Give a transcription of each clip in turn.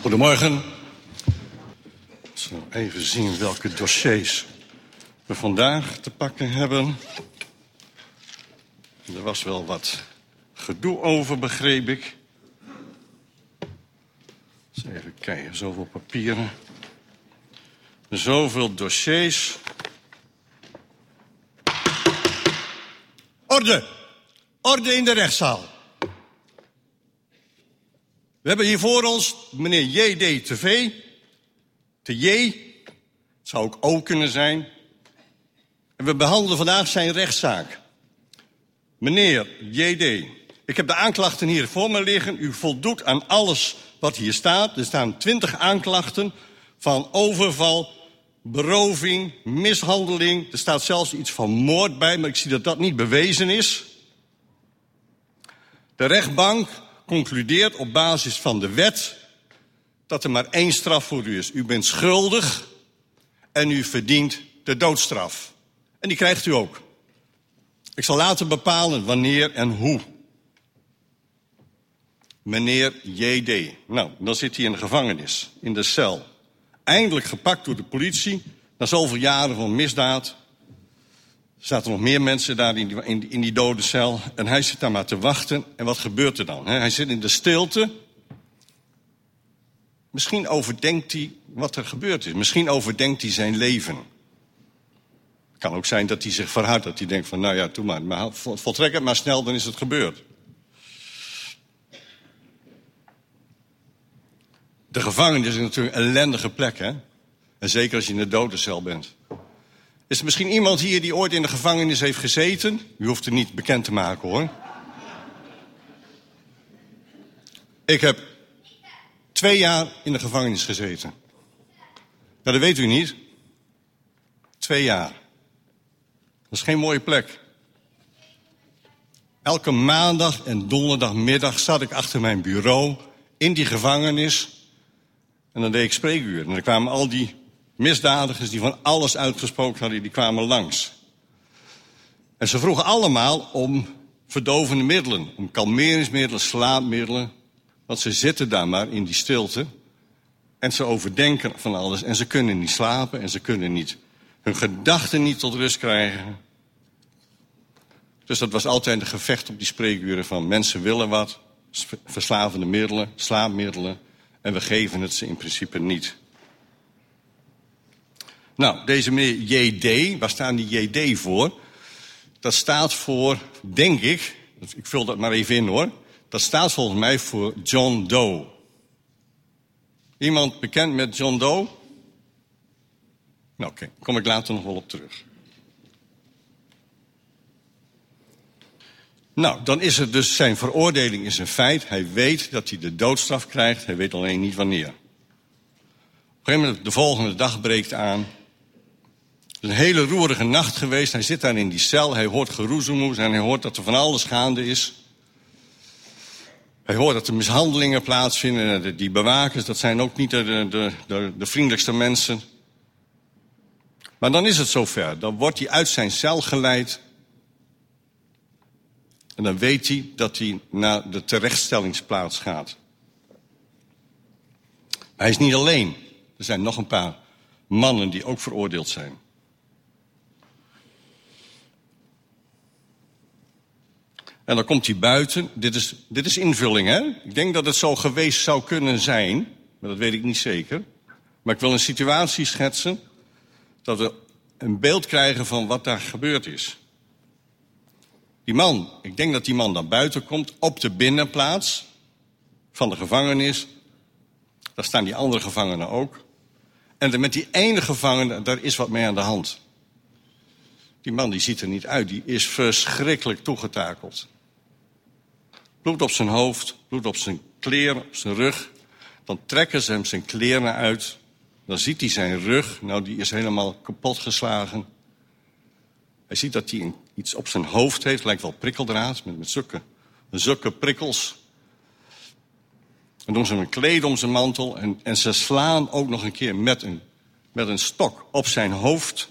Goedemorgen. Zo, even zien welke dossiers we vandaag te pakken hebben. Er was wel wat gedoe over, begreep ik. Even kijken, zoveel papieren. Zoveel dossiers. Orde! Orde in de rechtszaal. We hebben hier voor ons meneer J.D. TV. De J. Zou ook O kunnen zijn. En we behandelen vandaag zijn rechtszaak. Meneer J.D., ik heb de aanklachten hier voor me liggen. U voldoet aan alles wat hier staat. Er staan twintig aanklachten van overval, beroving, mishandeling. Er staat zelfs iets van moord bij, maar ik zie dat dat niet bewezen is. De rechtbank concludeert op basis van de wet dat er maar één straf voor u is. U bent schuldig en u verdient de doodstraf. En die krijgt u ook. Ik zal later bepalen wanneer en hoe. Meneer J.D. Nou, dan zit hij in de gevangenis, in de cel. Eindelijk gepakt door de politie, na zoveel jaren van misdaad. Er zaten nog meer mensen daar in die, in, in die dode cel. En hij zit daar maar te wachten. En wat gebeurt er dan? Hij zit in de stilte. Misschien overdenkt hij wat er gebeurd is. Misschien overdenkt hij zijn leven. Het kan ook zijn dat hij zich verhoudt. Dat hij denkt van, nou ja, doe maar. maar voltrek het maar snel, dan is het gebeurd. De gevangenis is natuurlijk een ellendige plek, hè? En zeker als je in de dodencel bent. Is er misschien iemand hier die ooit in de gevangenis heeft gezeten? U hoeft het niet bekend te maken, hoor. Ik heb twee jaar in de gevangenis gezeten. Nou, dat weet u niet. Twee jaar. Dat is geen mooie plek. Elke maandag en donderdagmiddag zat ik achter mijn bureau in die gevangenis. En dan deed ik spreekuren. En dan kwamen al die misdadigers die van alles uitgesproken hadden, die kwamen langs. En ze vroegen allemaal om verdovende middelen. Om kalmeringsmiddelen, slaapmiddelen. Want ze zitten daar maar in die stilte. En ze overdenken van alles. En ze kunnen niet slapen en ze kunnen niet hun gedachten niet tot rust krijgen. Dus dat was altijd een gevecht op die spreekuren van mensen willen wat, verslavende middelen, slaapmiddelen, en we geven het ze in principe niet. Nou, deze meneer JD, waar staan die JD voor? Dat staat voor, denk ik, ik vul dat maar even in hoor. Dat staat volgens mij voor John Doe. Iemand bekend met John Doe? Nou, oké, kom ik later nog wel op terug. Nou, dan is het dus zijn veroordeling is een feit. Hij weet dat hij de doodstraf krijgt, hij weet alleen niet wanneer. Op een gegeven moment, de volgende dag breekt aan. Het is een hele roerige nacht geweest. Hij zit daar in die cel, hij hoort geroezemoes en hij hoort dat er van alles gaande is. Hij hoort dat er mishandelingen plaatsvinden. Die bewakers, dat zijn ook niet de, de, de, de vriendelijkste mensen. Maar dan is het zover. Dan wordt hij uit zijn cel geleid. En dan weet hij dat hij naar de terechtstellingsplaats gaat. hij is niet alleen. Er zijn nog een paar mannen die ook veroordeeld zijn. En dan komt hij buiten. Dit is, dit is invulling, hè? Ik denk dat het zo geweest zou kunnen zijn. Maar dat weet ik niet zeker. Maar ik wil een situatie schetsen. Dat we een beeld krijgen van wat daar gebeurd is. Die man, ik denk dat die man dan buiten komt op de binnenplaats van de gevangenis. Daar staan die andere gevangenen ook. En met die ene gevangene, daar is wat mee aan de hand. Die man die ziet er niet uit, die is verschrikkelijk toegetakeld. Bloed op zijn hoofd, bloed op zijn kleren, op zijn rug. Dan trekken ze hem zijn kleren uit. Dan ziet hij zijn rug, nou die is helemaal kapot geslagen. Hij ziet dat hij iets op zijn hoofd heeft, lijkt wel prikkeldraad, met, met zulke, prikkels. Dan doen ze hem een kleed om zijn mantel en, en ze slaan ook nog een keer met een, met een stok op zijn hoofd.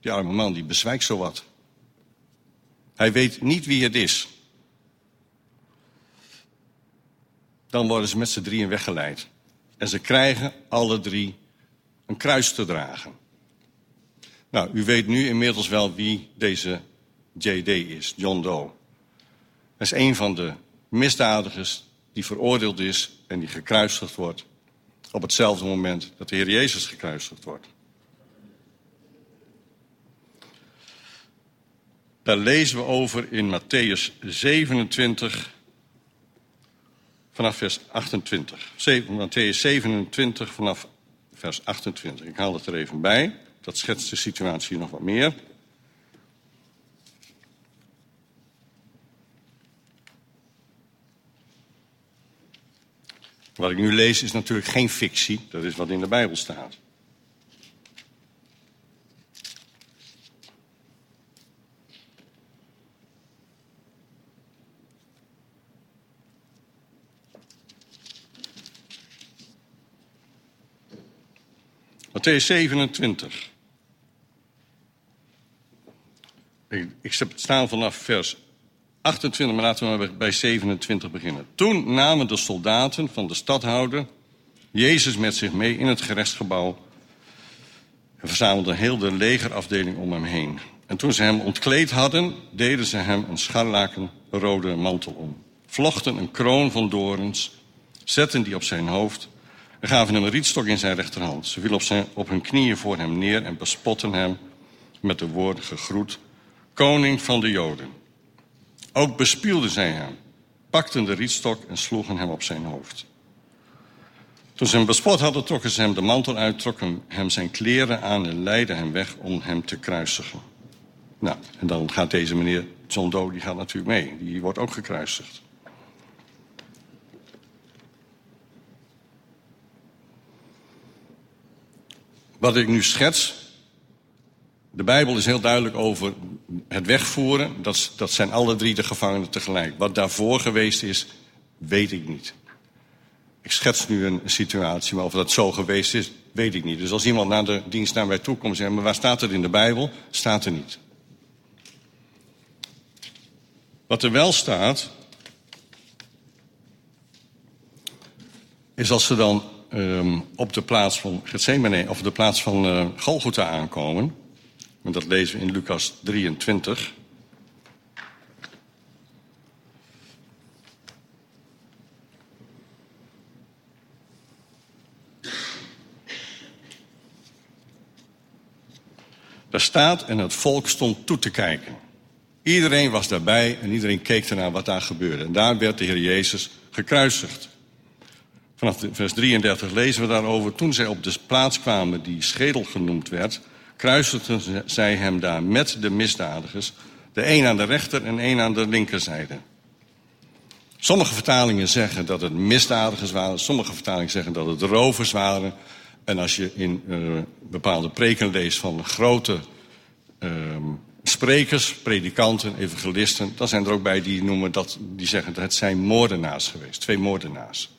Die arme man die bezwijkt zowat. Hij weet niet wie het is. Dan worden ze met z'n drieën weggeleid. En ze krijgen alle drie een kruis te dragen. Nou, u weet nu inmiddels wel wie deze JD is, John Doe. Hij is een van de misdadigers die veroordeeld is en die gekruisigd wordt op hetzelfde moment dat de Heer Jezus gekruisigd wordt. Daar lezen we over in Matthäus 27, vanaf vers 28. Matthäus 27 vanaf vers 28. Ik haal het er even bij. Dat schetst de situatie nog wat meer. Wat ik nu lees is natuurlijk geen fictie, dat is wat in de Bijbel staat. Matthäus 27. Ik, ik staan vanaf vers 28, maar laten we bij 27 beginnen. Toen namen de soldaten van de stadhouder Jezus met zich mee in het gerechtsgebouw en verzamelden heel de legerafdeling om hem heen. En toen ze hem ontkleed hadden, deden ze hem een scharlakenrode mantel om. Vlochten een kroon van dorens, zetten die op zijn hoofd en gaven hem een rietstok in zijn rechterhand. Ze vielen op, zijn, op hun knieën voor hem neer en bespotten hem met de woorden gegroet, koning van de Joden. Ook bespielden zij hem, pakten de rietstok en sloegen hem op zijn hoofd. Toen ze hem bespot hadden, trokken ze hem de mantel uit, trokken hem zijn kleren aan en leidden hem weg om hem te kruisigen. Nou, en dan gaat deze meneer John Doe, die gaat natuurlijk mee. Die wordt ook gekruisigd. Wat ik nu schets, de Bijbel is heel duidelijk over het wegvoeren. Dat, dat zijn alle drie de gevangenen tegelijk. Wat daarvoor geweest is, weet ik niet. Ik schets nu een, situatie, maar of dat zo geweest is, weet ik niet. Dus als iemand naar de dienst naar mij toe komt en zegt... maar waar staat het in de Bijbel? Staat er niet. Wat er wel staat... is als ze dan um, op de plaats van Gethsemane... of de plaats van uh, Golgotha aankomen... en dat lezen we in Lucas 23... Daar staat en het volk stond toe te kijken. Iedereen was daarbij en iedereen keek ernaar wat daar gebeurde. En daar werd de Heer Jezus gekruisigd. Vanaf vers 33 lezen we daarover. Toen zij op de plaats kwamen die schedel genoemd werd, kruisigden zij hem daar met de misdadigers, de een aan de rechter en een aan de linkerzijde. Sommige vertalingen zeggen dat het misdadigers waren, sommige vertalingen zeggen dat het rovers waren. En als je in uh, bepaalde preken leest van grote uh, sprekers, predikanten, evangelisten, dan zijn er ook bij die noemen dat, die zeggen dat het zijn moordenaars geweest, twee moordenaars.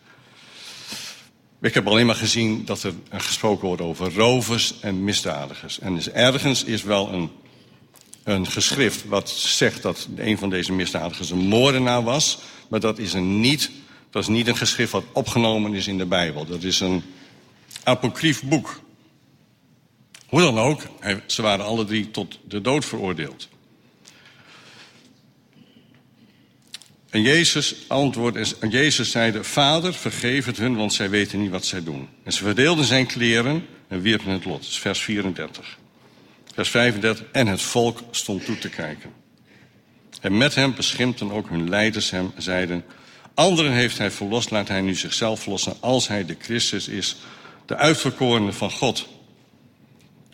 Ik heb alleen maar gezien dat er gesproken wordt over rovers en misdadigers. En dus ergens is wel een, een geschrift wat zegt dat een van deze misdadigers een moordenaar was. Maar dat is, een niet, dat is niet een geschrift wat opgenomen is in de Bijbel. Dat is een apocrief boek. Hoe dan ook, ze waren alle drie tot de dood veroordeeld. En Jezus antwoordde, Jezus zeide, Vader, vergeef het hun, want zij weten niet wat zij doen. En ze verdeelden zijn kleren en wierpen het lot. Vers 34. Vers 35, en het volk stond toe te kijken. En met hem beschimpten ook hun leiders hem, zeiden, anderen heeft hij verlost, laat hij nu zichzelf verlossen, als hij de Christus is, de uitverkorene van God.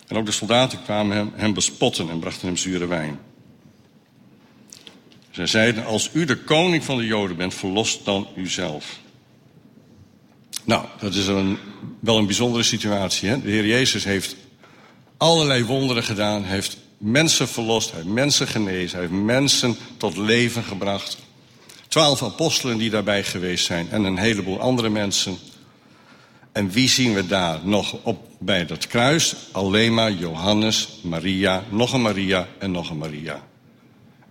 En ook de soldaten kwamen hem, hem bespotten en brachten hem zure wijn. Zij zeiden, als u de koning van de Joden bent, verlost dan uzelf. Nou, dat is een, wel een bijzondere situatie. Hè? De Heer Jezus heeft allerlei wonderen gedaan, heeft mensen verlost, hij heeft mensen genezen, hij heeft mensen tot leven gebracht. Twaalf apostelen die daarbij geweest zijn en een heleboel andere mensen. En wie zien we daar nog op bij dat kruis? Alleen maar Johannes, Maria, nog een Maria en nog een Maria.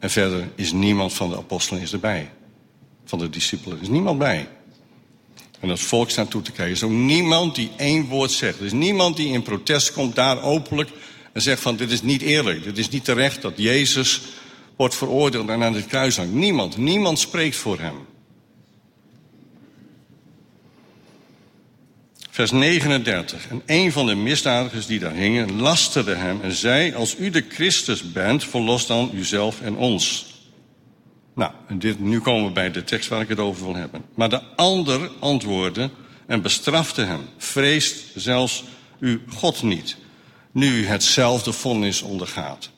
En verder is niemand van de apostelen is erbij. Van de discipelen is niemand bij. En het volk staat toe te kijken. Er is ook niemand die één woord zegt. Er is niemand die in protest komt daar openlijk en zegt van dit is niet eerlijk. Dit is niet terecht dat Jezus wordt veroordeeld en aan het kruis hangt. Niemand, niemand spreekt voor hem. Vers 39. En een van de misdadigers die daar hingen lasterde hem en zei: Als u de Christus bent, verlos dan uzelf en ons. Nou, dit, nu komen we bij de tekst waar ik het over wil hebben. Maar de ander antwoordde en bestrafte hem. Vreest zelfs u God niet, nu u hetzelfde vonnis ondergaat.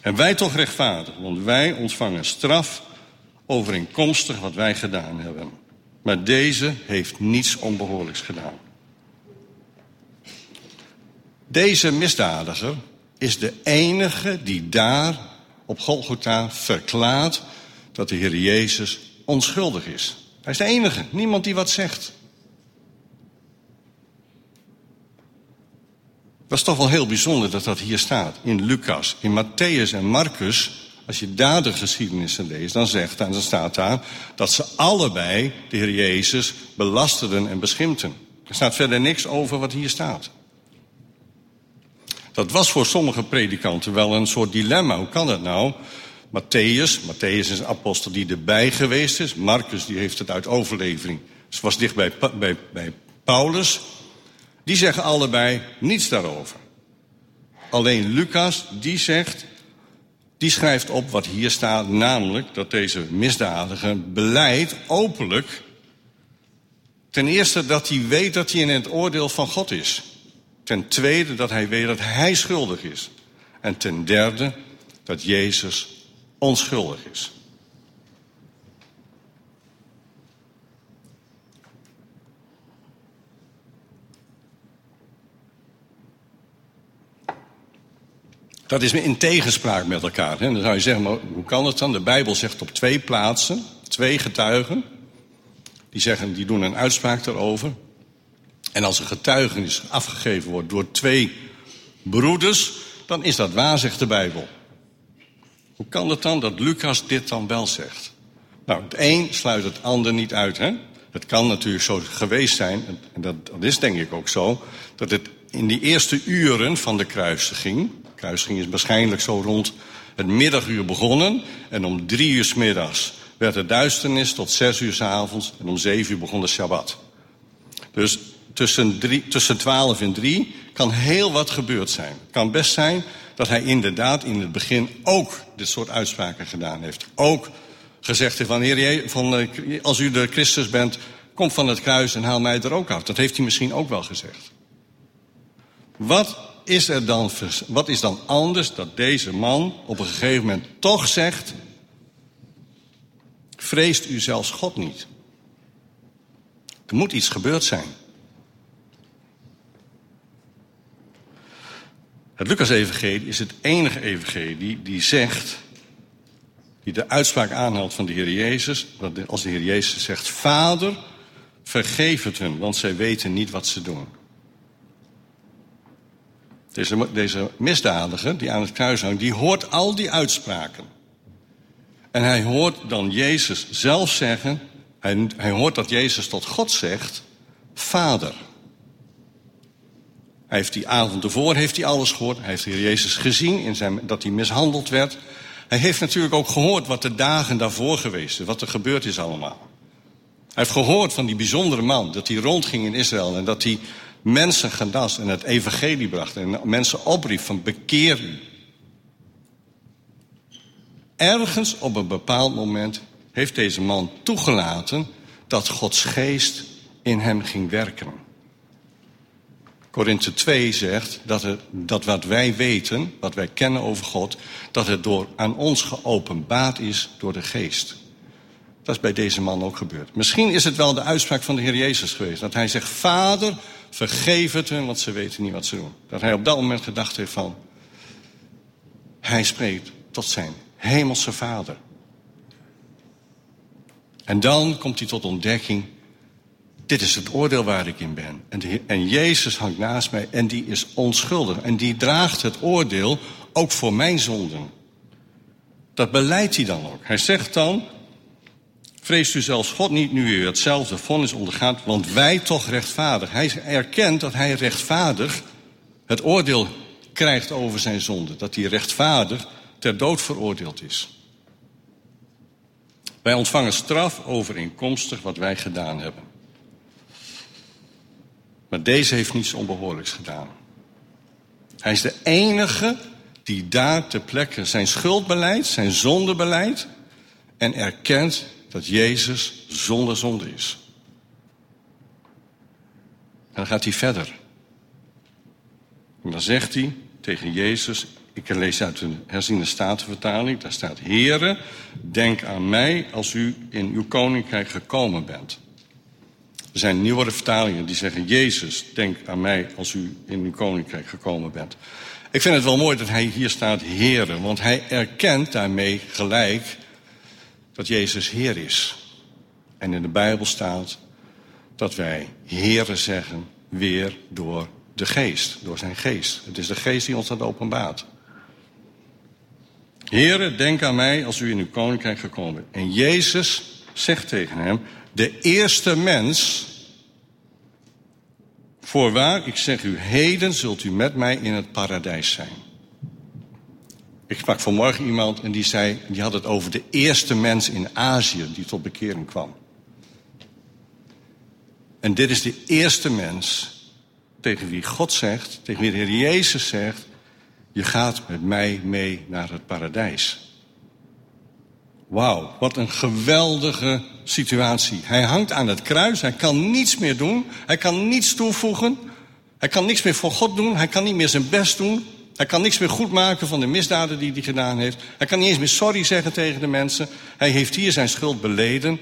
En wij toch rechtvaardig, want wij ontvangen straf overeenkomstig wat wij gedaan hebben. Maar deze heeft niets onbehoorlijks gedaan. Deze misdadiger is de enige die daar op Golgotha verklaart dat de Heer Jezus onschuldig is. Hij is de enige, niemand die wat zegt. Dat is toch wel heel bijzonder dat dat hier staat. In Lucas, in Matthäus en Marcus, als je daar de geschiedenissen leest, dan, zegt, dan staat daar dat ze allebei de Heer Jezus belasterden en beschimpten. Er staat verder niks over wat hier staat. Dat was voor sommige predikanten wel een soort dilemma. Hoe kan dat nou? Matthäus, Matthäus is een apostel die erbij geweest is. Marcus die heeft het uit overlevering. Ze was dicht bij, bij, bij Paulus. Die zeggen allebei niets daarover. Alleen Lucas, die zegt, die schrijft op wat hier staat, namelijk dat deze misdadiger beleidt openlijk. Ten eerste dat hij weet dat hij in het oordeel van God is. Ten tweede dat hij weet dat hij schuldig is. En ten derde dat Jezus onschuldig is. Dat is in tegenspraak met elkaar. Hè? Dan zou je zeggen, hoe kan het dan? De Bijbel zegt op twee plaatsen, twee getuigen, die, zeggen, die doen een uitspraak daarover. En als een getuigenis afgegeven wordt door twee broeders, dan is dat waar, zegt de Bijbel. Hoe kan het dan dat Lucas dit dan wel zegt? Nou, het een sluit het ander niet uit. Hè? Het kan natuurlijk zo geweest zijn, en dat, dat is denk ik ook zo, dat het in die eerste uren van de kruisiging, de kruisiging is waarschijnlijk zo rond het middaguur begonnen, en om drie uur s middags werd het duisternis tot zes uur s avonds, en om zeven uur begon de Shabbat. Dus tussen, drie, tussen 12 en 3 kan heel wat gebeurd zijn. Het kan best zijn dat hij inderdaad in het begin ook dit soort uitspraken gedaan heeft. Ook gezegd heeft van, heer, van als u de Christus bent, kom van het kruis en haal mij er ook af. Dat heeft hij misschien ook wel gezegd. Wat is er dan, wat is dan anders dat deze man op een gegeven moment toch zegt, vreest u zelfs God niet? Er moet iets gebeurd zijn. Het Lucas-evangelie is het enige evangelie die zegt, die de uitspraak aanhaalt van de Heer Jezus, als de Heer Jezus zegt, Vader, vergeef het hun, want zij weten niet wat ze doen. Deze, deze misdadiger die aan het kruis hangt, die hoort al die uitspraken. En hij hoort dan Jezus zelf zeggen, hij, hij hoort dat Jezus tot God zegt, Vader. Hij heeft die avond ervoor heeft hij alles gehoord. Hij heeft Jezus gezien in zijn, dat hij mishandeld werd. Hij heeft natuurlijk ook gehoord wat de dagen daarvoor geweest is, wat er gebeurd is allemaal. Hij heeft gehoord van die bijzondere man, dat hij rondging in Israël en dat hij mensen gedas en het evangelie bracht en mensen opriep van bekeer u. Ergens op een bepaald moment heeft deze man toegelaten dat Gods geest in hem ging werken. Korinthe 2 zegt dat, het, dat wat wij weten, wat wij kennen over God, dat het door, aan ons geopenbaard is door de geest. Dat is bij deze man ook gebeurd. Misschien is het wel de uitspraak van de Heer Jezus geweest. Dat hij zegt, Vader, vergeef het hun, want ze weten niet wat ze doen. Dat hij op dat moment gedacht heeft van, hij spreekt tot zijn hemelse Vader. En dan komt hij tot ontdekking dit is het oordeel waar ik in ben. En, en Jezus hangt naast mij en die is onschuldig. En die draagt het oordeel ook voor mijn zonden. Dat beleidt hij dan ook. Hij zegt dan, Vreest u zelfs God niet nu u hetzelfde vonnis ondergaat, want wij toch rechtvaardig. Hij erkent dat hij rechtvaardig het oordeel krijgt over zijn zonde. Dat hij rechtvaardig ter dood veroordeeld is. Wij ontvangen straf overeenkomstig wat wij gedaan hebben. Maar deze heeft niets onbehoorlijks gedaan. Hij is de enige die daar ter plekke zijn schuld beleidt, zijn zonde beleidt en erkent dat Jezus zonder zonde is. En dan gaat hij verder. En dan zegt hij tegen Jezus, ik lees uit de herziende statenvertaling, daar staat, Heere, denk aan mij als u in uw koninkrijk gekomen bent. Er zijn nieuwere vertalingen die zeggen, Jezus, denk aan mij als u in uw koninkrijk gekomen bent. Ik vind het wel mooi dat hij hier staat, Heere, want hij erkent daarmee gelijk dat Jezus Heer is. En in de Bijbel staat dat wij Heere zeggen weer door de geest, door zijn geest. Het is de geest die ons dat openbaart. Heere, denk aan mij als u in uw koninkrijk gekomen bent. En Jezus zegt tegen hem, de eerste mens, voorwaar, ik zeg u, heden zult u met mij in het paradijs zijn. Ik sprak vanmorgen iemand en die zei, die had het over de eerste mens in Azië die tot bekering kwam. En dit is de eerste mens tegen wie God zegt, tegen wie de Heer Jezus zegt, je gaat met mij mee naar het paradijs. Wauw, wat een geweldige situatie. Hij hangt aan het kruis, hij kan niets meer doen, hij kan niets toevoegen, hij kan niks meer voor God doen, hij kan niet meer zijn best doen, hij kan niks meer goed maken van de misdaden die hij gedaan heeft. Hij kan niet eens meer sorry zeggen tegen de mensen. Hij heeft hier zijn schuld beleden.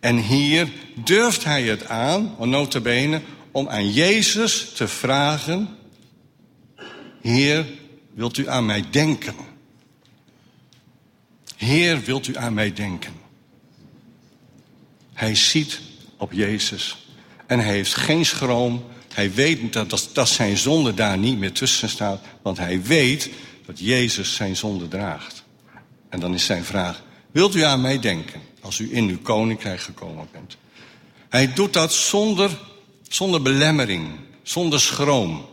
En hier durft hij het aan, notabene, om aan Jezus te vragen... Heer, wilt u aan mij denken? Heer, wilt u aan mij denken? Hij ziet op Jezus en hij heeft geen schroom. Hij weet dat, dat, dat zijn zonde daar niet meer tussen staat, want hij weet dat Jezus zijn zonde draagt. En dan is zijn vraag, wilt u aan mij denken als u in uw koninkrijk gekomen bent? Hij doet dat zonder, zonder belemmering, zonder schroom.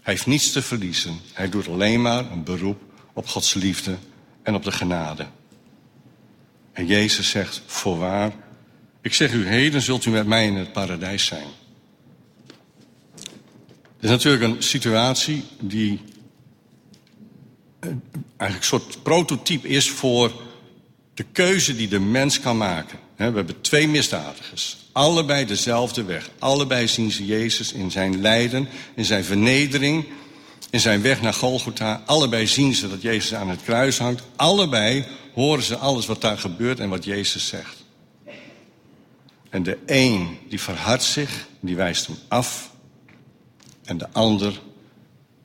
Hij heeft niets te verliezen. Hij doet alleen maar een beroep op Gods liefde en op de genade. En Jezus zegt, voorwaar, ik zeg u, heden zult u met mij in het paradijs zijn. Is natuurlijk een situatie die eh, eigenlijk een soort prototype is voor de keuze die de mens kan maken. We hebben twee misdadigers, allebei dezelfde weg. Allebei zien ze Jezus in zijn lijden, in zijn vernedering, in zijn weg naar Golgotha. Allebei zien ze dat Jezus aan het kruis hangt. Allebei horen ze alles wat daar gebeurt en wat Jezus zegt. En de een die verhardt zich, die wijst hem af. En de ander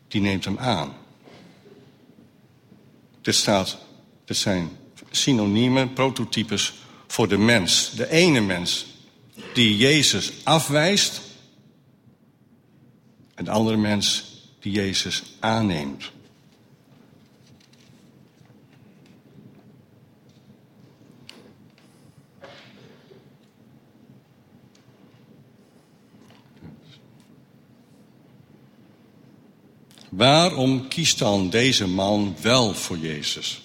die neemt hem aan. Dit, staat, dit zijn synoniemen, prototypes voor de mens. De ene mens die Jezus afwijst. En de andere mens die Jezus aanneemt. Waarom kiest dan deze man wel voor Jezus?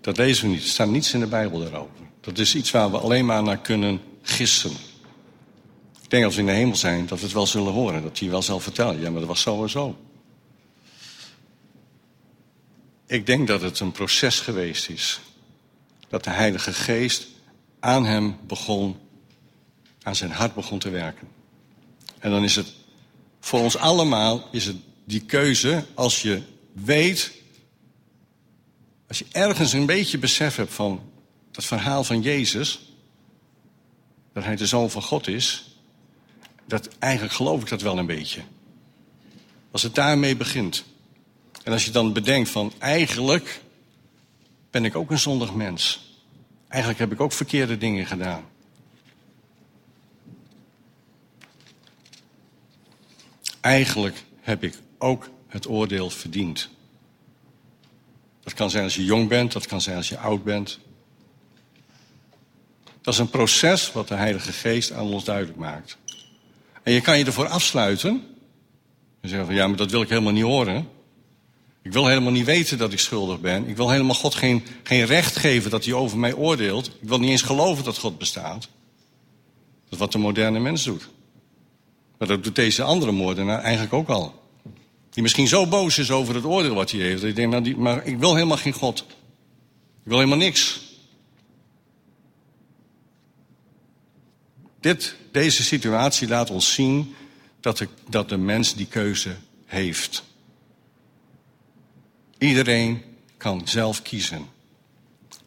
Dat lezen we niet. Er staat niets in de Bijbel daarover. Dat is iets waar we alleen maar naar kunnen gissen. Ik denk als we in de hemel zijn, dat we het wel zullen horen. Dat hij wel zal vertellen. Ja, maar dat was zo zo. Ik denk dat het een proces geweest is. Dat de Heilige Geest aan hem begon, aan zijn hart begon te werken. En dan is het voor ons allemaal is het die keuze als je weet, als je ergens een beetje besef hebt van dat verhaal van Jezus, dat hij de zoon van God is, dat eigenlijk geloof ik dat wel een beetje. Als het daarmee begint. En als je dan bedenkt van eigenlijk ben ik ook een zondig mens. Eigenlijk heb ik ook verkeerde dingen gedaan. Eigenlijk heb ik ook het oordeel verdiend. Dat kan zijn als je jong bent, dat kan zijn als je oud bent. Dat is een proces wat de Heilige Geest aan ons duidelijk maakt. En je kan je ervoor afsluiten. En zeggen van ja, maar dat wil ik helemaal niet horen. Ik wil helemaal niet weten dat ik schuldig ben. Ik wil helemaal God geen, geen recht geven dat hij over mij oordeelt. Ik wil niet eens geloven dat God bestaat. Dat is wat de moderne mens doet. Dat doet deze andere moordenaar eigenlijk ook al. Die misschien zo boos is over het oordeel wat hij heeft. Dat hij denkt, nou, die, maar ik wil helemaal geen God. Ik wil helemaal niks. Dit, deze situatie laat ons zien dat de, dat de mens die keuze heeft. Iedereen kan zelf kiezen.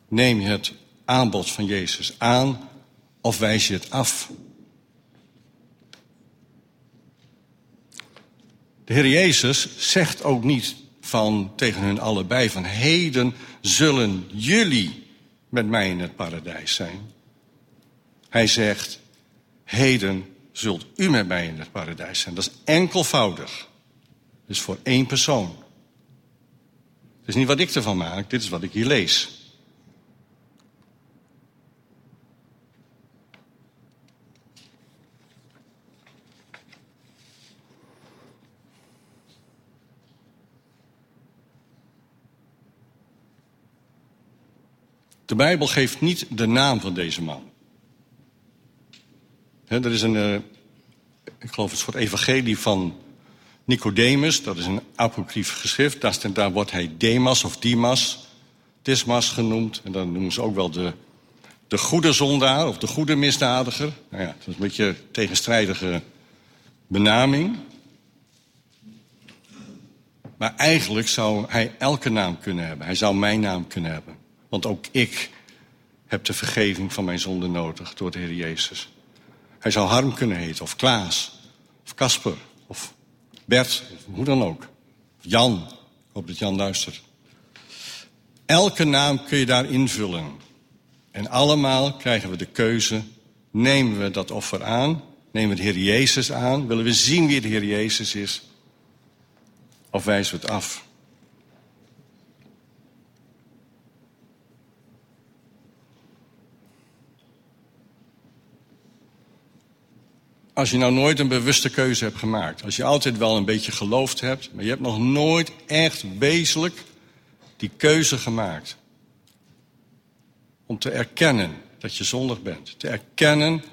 Neem je het aanbod van Jezus aan of wijs je het af? De Heer Jezus zegt ook niet van tegen hun allebei van heden zullen jullie met mij in het paradijs zijn. Hij zegt heden zult u met mij in het paradijs zijn. Dat is enkelvoudig. Dus voor één persoon. Het is niet wat ik ervan maak, dit is wat ik hier lees. De Bijbel geeft niet de naam van deze man. er is een, uh, ik geloof een soort evangelie van Nicodemus, dat is een apocryf geschrift. Daar, daar wordt hij Demas of Dimas, Dismas genoemd. En dan noemen ze ook wel de, de goede zondaar of de goede misdadiger. Nou ja, dat is een beetje een tegenstrijdige benaming. Maar eigenlijk zou hij elke naam kunnen hebben. Hij zou mijn naam kunnen hebben. Want ook ik heb de vergeving van mijn zonde nodig door de Heer Jezus. Hij zou Harm kunnen heten, of Klaas, of Kasper, of Bert, hoe dan ook. Jan, ik hoop dat Jan luistert. Elke naam kun je daar invullen. En allemaal krijgen we de keuze, nemen we dat offer aan? Nemen we de Heer Jezus aan? Willen we zien wie de Heer Jezus is? Of wijzen we het af? Als je nou nooit een bewuste keuze hebt gemaakt, als je altijd wel een beetje geloofd hebt, maar je hebt nog nooit echt wezenlijk die keuze gemaakt. Om te erkennen dat je zondig bent. Te erkennen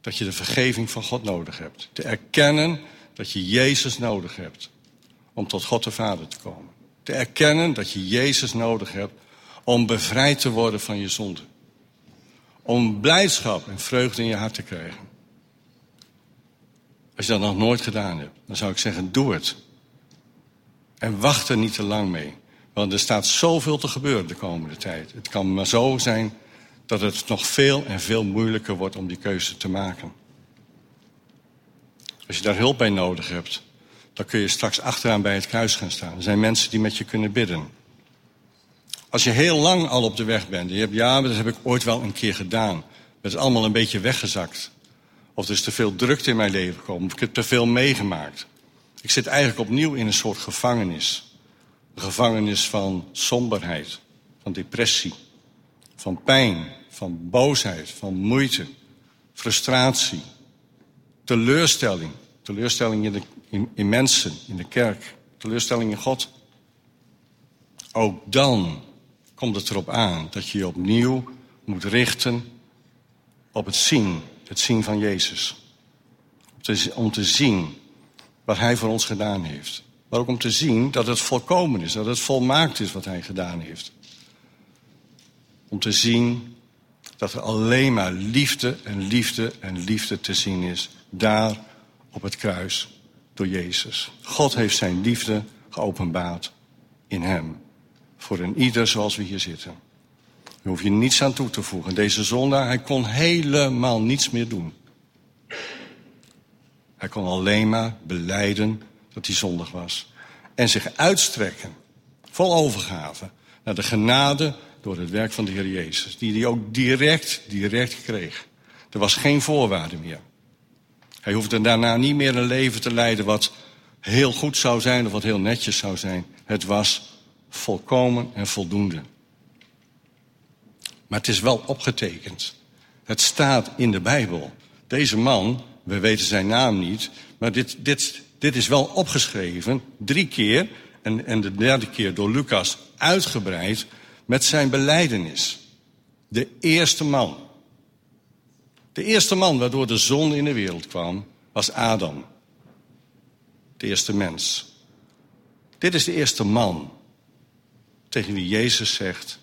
dat je de vergeving van God nodig hebt. Te erkennen dat je Jezus nodig hebt om tot God de Vader te komen. Te erkennen dat je Jezus nodig hebt om bevrijd te worden van je zonde om blijdschap en vreugde in je hart te krijgen. Als je dat nog nooit gedaan hebt, dan zou ik zeggen, doe het. En wacht er niet te lang mee. Want er staat zoveel te gebeuren de komende tijd. Het kan maar zo zijn dat het nog veel en veel moeilijker wordt om die keuze te maken. Als je daar hulp bij nodig hebt, dan kun je straks achteraan bij het kruis gaan staan. Er zijn mensen die met je kunnen bidden. Als je heel lang al op de weg bent, en je hebt, ja, dat heb ik ooit wel een keer gedaan. Het is allemaal een beetje weggezakt. Of er is te veel drukte in mijn leven gekomen, of ik heb te veel meegemaakt. Ik zit eigenlijk opnieuw in een soort gevangenis. Een gevangenis van somberheid, van depressie, van pijn, van boosheid, van moeite, frustratie, teleurstelling. Teleurstelling in, in, in mensen, in de kerk, teleurstelling in God. Ook dan komt het erop aan dat je je opnieuw moet richten op het zien, het zien van Jezus. Om te, om te zien wat Hij voor ons gedaan heeft. Maar ook om te zien dat het volkomen is, dat het volmaakt is wat Hij gedaan heeft. Om te zien dat er alleen maar liefde en liefde en liefde te zien is. Daar op het kruis door Jezus. God heeft zijn liefde geopenbaard in Hem voor een ieder zoals we hier zitten. Daar hoef je niets aan toe te voegen. Deze zondaar, hij kon helemaal niets meer doen. Hij kon alleen maar beleiden dat hij zondig was. En zich uitstrekken, vol overgave, naar de genade door het werk van de Heer Jezus. Die hij ook direct, direct kreeg. Er was geen voorwaarde meer. Hij hoefde daarna niet meer een leven te leiden wat heel goed zou zijn of wat heel netjes zou zijn. Het was volkomen en voldoende. Maar het is wel opgetekend. Het staat in de Bijbel. Deze man, we weten zijn naam niet, maar dit, dit, dit is wel opgeschreven drie keer en, en de derde keer door Lucas uitgebreid met zijn beleidenis. De eerste man. De eerste man waardoor de zon in de wereld kwam, was Adam. De eerste mens. Dit is de eerste man tegen wie Jezus zegt: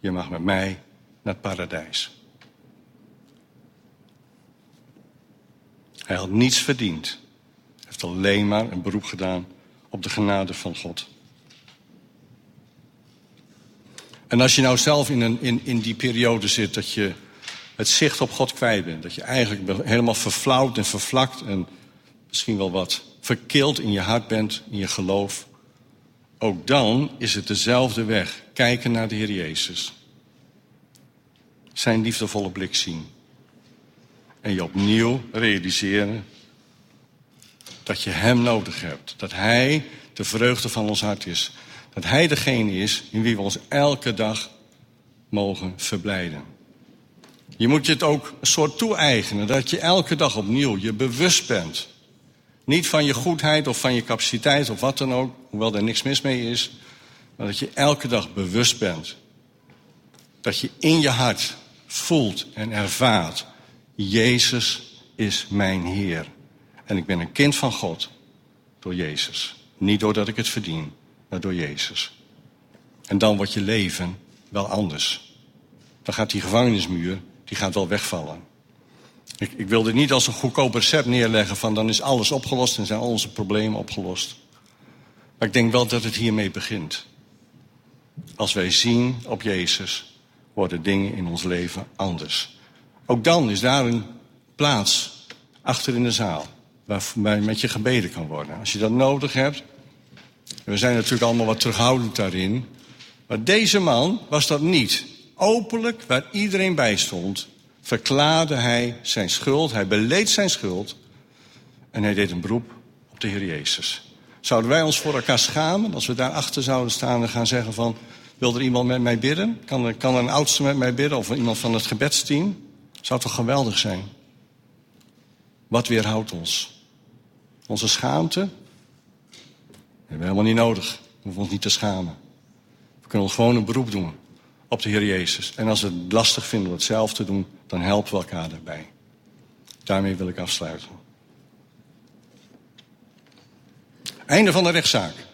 Je mag met mij naar het paradijs. Hij had niets verdiend. Hij heeft alleen maar een beroep gedaan op de genade van God. En als je nou zelf in, een, in, in die periode zit dat je het zicht op God kwijt bent, dat je eigenlijk helemaal verflauwd en vervlakt en misschien wel wat verkeeld in je hart bent, in je geloof, ook dan is het dezelfde weg. Kijken naar de Heer Jezus. Zijn liefdevolle blik zien. En je opnieuw realiseren dat je Hem nodig hebt. Dat Hij de vreugde van ons hart is. Dat Hij degene is in wie we ons elke dag mogen verblijden. Je moet je het ook een soort toe-eigenen. Dat je elke dag opnieuw je bewust bent. Niet van je goedheid of van je capaciteit of wat dan ook. Hoewel er niks mis mee is. Maar dat je elke dag bewust bent. Dat je in je hart voelt en ervaart. Jezus is mijn Heer. En ik ben een kind van God. Door Jezus. Niet doordat ik het verdien, maar door Jezus. En dan wordt je leven wel anders. Dan gaat die gevangenismuur, die gaat wel wegvallen. Ik, ik wil dit niet als een goedkoop recept neerleggen van dan is alles opgelost en zijn al onze problemen opgelost. Maar ik denk wel dat het hiermee begint. Als wij zien op Jezus, worden dingen in ons leven anders. Ook dan is daar een plaats achter in de zaal waar met je gebeden kan worden. Als je dat nodig hebt. We zijn natuurlijk allemaal wat terughoudend daarin. Maar deze man was dat niet. Openlijk, waar iedereen bij stond, verklaarde hij zijn schuld. Hij beleed zijn schuld. En hij deed een beroep op de Heer Jezus. Zouden wij ons voor elkaar schamen als we daarachter zouden staan en gaan zeggen van... wil er iemand met mij bidden? Kan er, kan een oudste met mij bidden of iemand van het gebedsteam? Zou toch geweldig zijn? Wat weerhoudt ons? Onze schaamte? Hebben we helemaal niet nodig. We hoeven ons niet te schamen. We kunnen gewoon een beroep doen op de Heer Jezus. En als we het lastig vinden om het zelf te doen, dan helpen we elkaar daarbij. Daarmee wil ik afsluiten. Einde van de rechtszaak.